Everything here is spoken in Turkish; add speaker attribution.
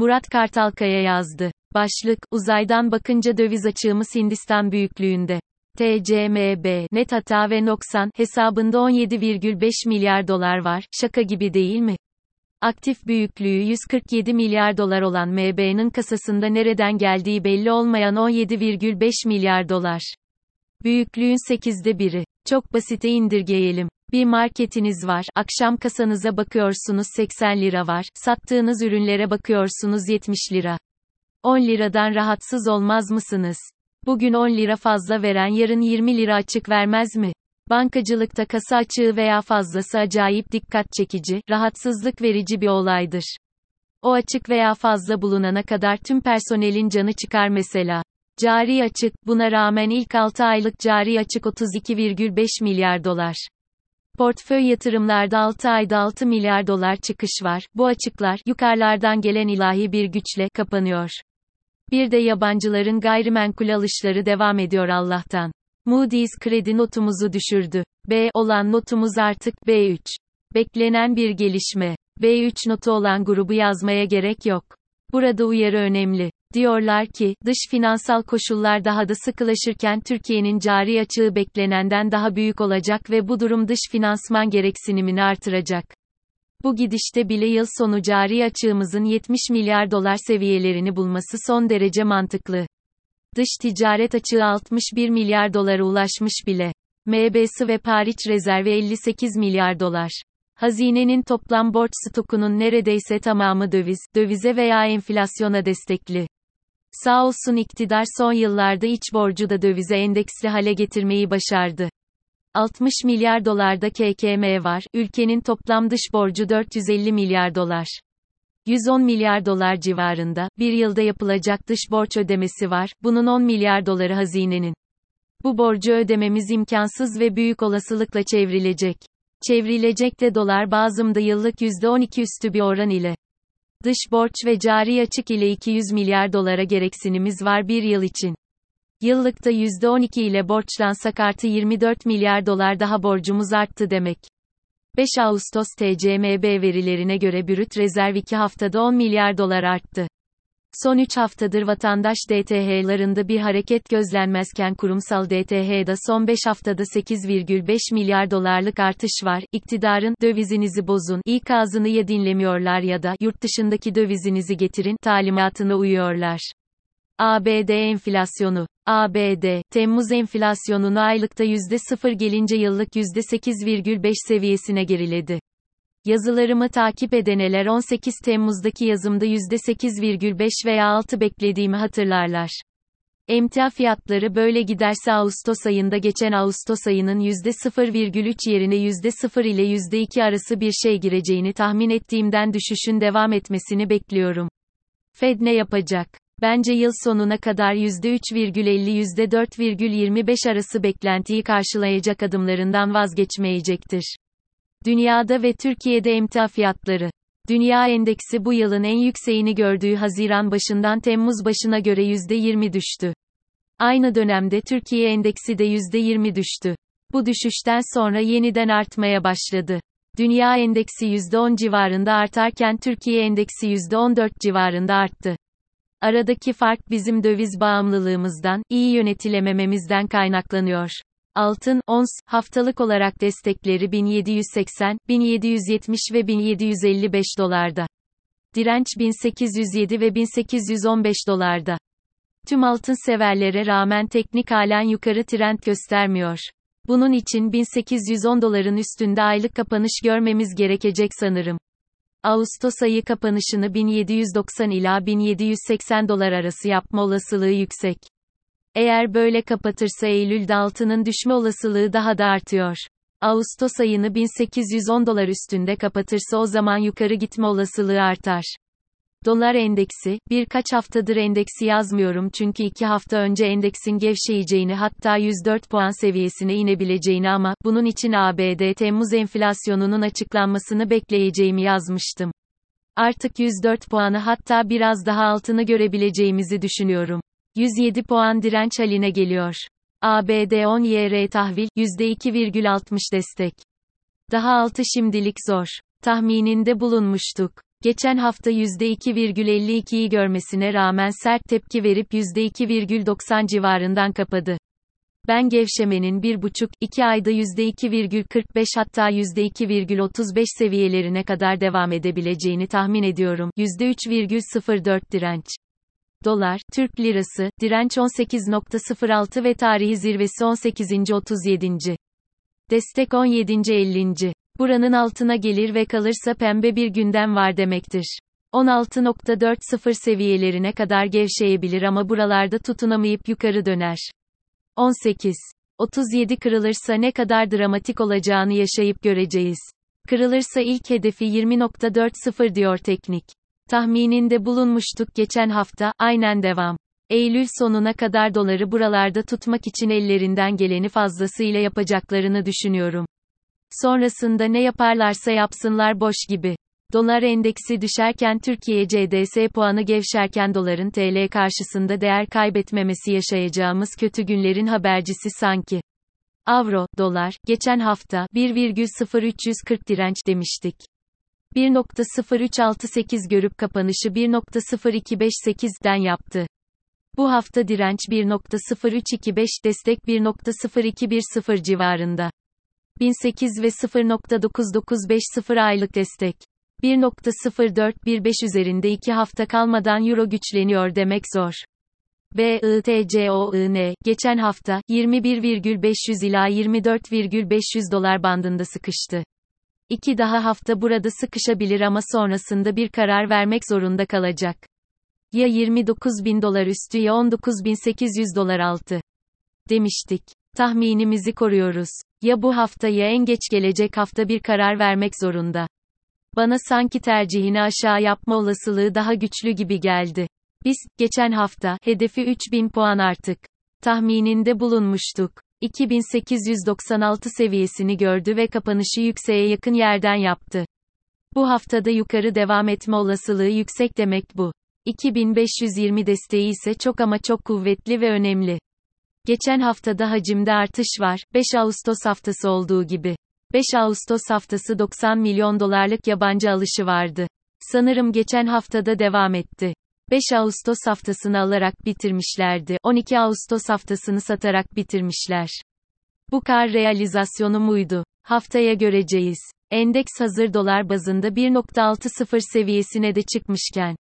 Speaker 1: Murat Kartalkaya yazdı. Başlık, uzaydan bakınca döviz açığımız Hindistan büyüklüğünde. TCMB, net hata ve noksan, hesabında 17,5 milyar dolar var, şaka gibi değil mi? Aktif büyüklüğü 147 milyar dolar olan MB'nin kasasında nereden geldiği belli olmayan 17,5 milyar dolar. Büyüklüğün 8'de biri. Çok basite indirgeyelim. Bir marketiniz var, akşam kasanıza bakıyorsunuz 80 lira var, sattığınız ürünlere bakıyorsunuz 70 lira. 10 liradan rahatsız olmaz mısınız? Bugün 10 lira fazla veren yarın 20 lira açık vermez mi? Bankacılıkta kasa açığı veya fazlası acayip dikkat çekici, rahatsızlık verici bir olaydır. O açık veya fazla bulunana kadar tüm personelin canı çıkar mesela. Cari açık, buna rağmen ilk 6 aylık cari açık 32,5 milyar dolar. Portföy yatırımlarda 6 ayda 6 milyar dolar çıkış var. Bu açıklar, yukarılardan gelen ilahi bir güçle, kapanıyor. Bir de yabancıların gayrimenkul alışları devam ediyor Allah'tan. Moody's kredi notumuzu düşürdü. B olan notumuz artık B3. Beklenen bir gelişme. B3 notu olan grubu yazmaya gerek yok. Burada uyarı önemli. Diyorlar ki, dış finansal koşullar daha da sıkılaşırken Türkiye'nin cari açığı beklenenden daha büyük olacak ve bu durum dış finansman gereksinimini artıracak. Bu gidişte bile yıl sonu cari açığımızın 70 milyar dolar seviyelerini bulması son derece mantıklı. Dış ticaret açığı 61 milyar dolara ulaşmış bile. MBS ve Paris rezervi 58 milyar dolar. Hazinenin toplam borç stokunun neredeyse tamamı döviz, dövize veya enflasyona destekli. Sağ olsun iktidar son yıllarda iç borcu da dövize endeksli hale getirmeyi başardı. 60 milyar dolarda KKM var, ülkenin toplam dış borcu 450 milyar dolar. 110 milyar dolar civarında, bir yılda yapılacak dış borç ödemesi var, bunun 10 milyar doları hazinenin. Bu borcu ödememiz imkansız ve büyük olasılıkla çevrilecek. Çevrilecek de dolar bazımda yıllık %12 üstü bir oran ile. Dış borç ve cari açık ile 200 milyar dolara gereksinimiz var bir yıl için. Yıllıkta %12 ile borçlansak artı 24 milyar dolar daha borcumuz arttı demek. 5 Ağustos TCMB verilerine göre brüt rezerv 2 haftada 10 milyar dolar arttı. Son 3 haftadır vatandaş DTH'larında bir hareket gözlenmezken kurumsal DTH'da son 5 haftada 8,5 milyar dolarlık artış var. İktidarın dövizinizi bozun, ikazını ya dinlemiyorlar ya da yurt dışındaki dövizinizi getirin talimatına uyuyorlar. ABD enflasyonu. ABD, Temmuz enflasyonunu aylıkta %0 gelince yıllık %8,5 seviyesine geriledi. Yazılarımı takip edeneler 18 Temmuz'daki yazımda %8,5 veya 6 beklediğimi hatırlarlar. Emtia fiyatları böyle giderse Ağustos ayında geçen Ağustos ayının %0,3 yerine %0 ile %2 arası bir şey gireceğini tahmin ettiğimden düşüşün devam etmesini bekliyorum. Fed ne yapacak? Bence yıl sonuna kadar %3,50-4,25 arası beklentiyi karşılayacak adımlarından vazgeçmeyecektir. Dünyada ve Türkiye'de emtia fiyatları. Dünya endeksi bu yılın en yükseğini gördüğü Haziran başından Temmuz başına göre %20 düştü. Aynı dönemde Türkiye endeksi de %20 düştü. Bu düşüşten sonra yeniden artmaya başladı. Dünya endeksi %10 civarında artarken Türkiye endeksi %14 civarında arttı. Aradaki fark bizim döviz bağımlılığımızdan, iyi yönetilemememizden kaynaklanıyor. Altın, ons, haftalık olarak destekleri 1780, 1770 ve 1755 dolarda. Direnç 1807 ve 1815 dolarda. Tüm altın severlere rağmen teknik halen yukarı trend göstermiyor. Bunun için 1810 doların üstünde aylık kapanış görmemiz gerekecek sanırım. Ağustos ayı kapanışını 1790 ila 1780 dolar arası yapma olasılığı yüksek. Eğer böyle kapatırsa Eylül'de altının düşme olasılığı daha da artıyor. Ağustos ayını 1810 dolar üstünde kapatırsa o zaman yukarı gitme olasılığı artar. Dolar endeksi, birkaç haftadır endeksi yazmıyorum çünkü iki hafta önce endeksin gevşeyeceğini hatta 104 puan seviyesine inebileceğini ama, bunun için ABD Temmuz enflasyonunun açıklanmasını bekleyeceğimi yazmıştım. Artık 104 puanı hatta biraz daha altını görebileceğimizi düşünüyorum. 107 puan direnç haline geliyor. ABD 10 YR tahvil, %2,60 destek. Daha altı şimdilik zor. Tahmininde bulunmuştuk. Geçen hafta %2,52'yi görmesine rağmen sert tepki verip %2,90 civarından kapadı. Ben gevşemenin 1,5-2 ayda %2,45 hatta %2,35 seviyelerine kadar devam edebileceğini tahmin ediyorum. %3,04 direnç. Dolar, Türk Lirası, direnç 18.06 ve tarihi zirvesi 18.37. Destek 17.50. Buranın altına gelir ve kalırsa pembe bir gündem var demektir. 16.40 seviyelerine kadar gevşeyebilir ama buralarda tutunamayıp yukarı döner. 18. 37 kırılırsa ne kadar dramatik olacağını yaşayıp göreceğiz. Kırılırsa ilk hedefi 20.40 diyor teknik. Tahmininde bulunmuştuk geçen hafta, aynen devam. Eylül sonuna kadar doları buralarda tutmak için ellerinden geleni fazlasıyla yapacaklarını düşünüyorum. Sonrasında ne yaparlarsa yapsınlar boş gibi. Dolar endeksi düşerken Türkiye CDS puanı gevşerken doların TL karşısında değer kaybetmemesi yaşayacağımız kötü günlerin habercisi sanki. Avro, dolar, geçen hafta 1,0340 direnç demiştik. 1.0368 görüp kapanışı 1.0258'den yaptı. Bu hafta direnç 1.0325 destek 1.0210 civarında. 1008 ve 0.9950 aylık destek. 1.0415 üzerinde 2 hafta kalmadan euro güçleniyor demek zor. BITCOIN, geçen hafta, 21,500 ila 24,500 dolar bandında sıkıştı. İki daha hafta burada sıkışabilir ama sonrasında bir karar vermek zorunda kalacak. Ya 29 bin dolar üstü ya 19.800 dolar altı. Demiştik. Tahminimizi koruyoruz. Ya bu hafta ya en geç gelecek hafta bir karar vermek zorunda. Bana sanki tercihini aşağı yapma olasılığı daha güçlü gibi geldi. Biz, geçen hafta, hedefi 3000 puan artık. Tahmininde bulunmuştuk. 2896 seviyesini gördü ve kapanışı yükseğe yakın yerden yaptı. Bu haftada yukarı devam etme olasılığı yüksek demek bu. 2520 desteği ise çok ama çok kuvvetli ve önemli. Geçen haftada hacimde artış var, 5 Ağustos haftası olduğu gibi. 5 Ağustos haftası 90 milyon dolarlık yabancı alışı vardı. Sanırım geçen haftada devam etti. 5 Ağustos haftasını alarak bitirmişlerdi. 12 Ağustos haftasını satarak bitirmişler. Bu kar realizasyonu muydu? Haftaya göreceğiz. Endeks hazır dolar bazında 1.60 seviyesine de çıkmışken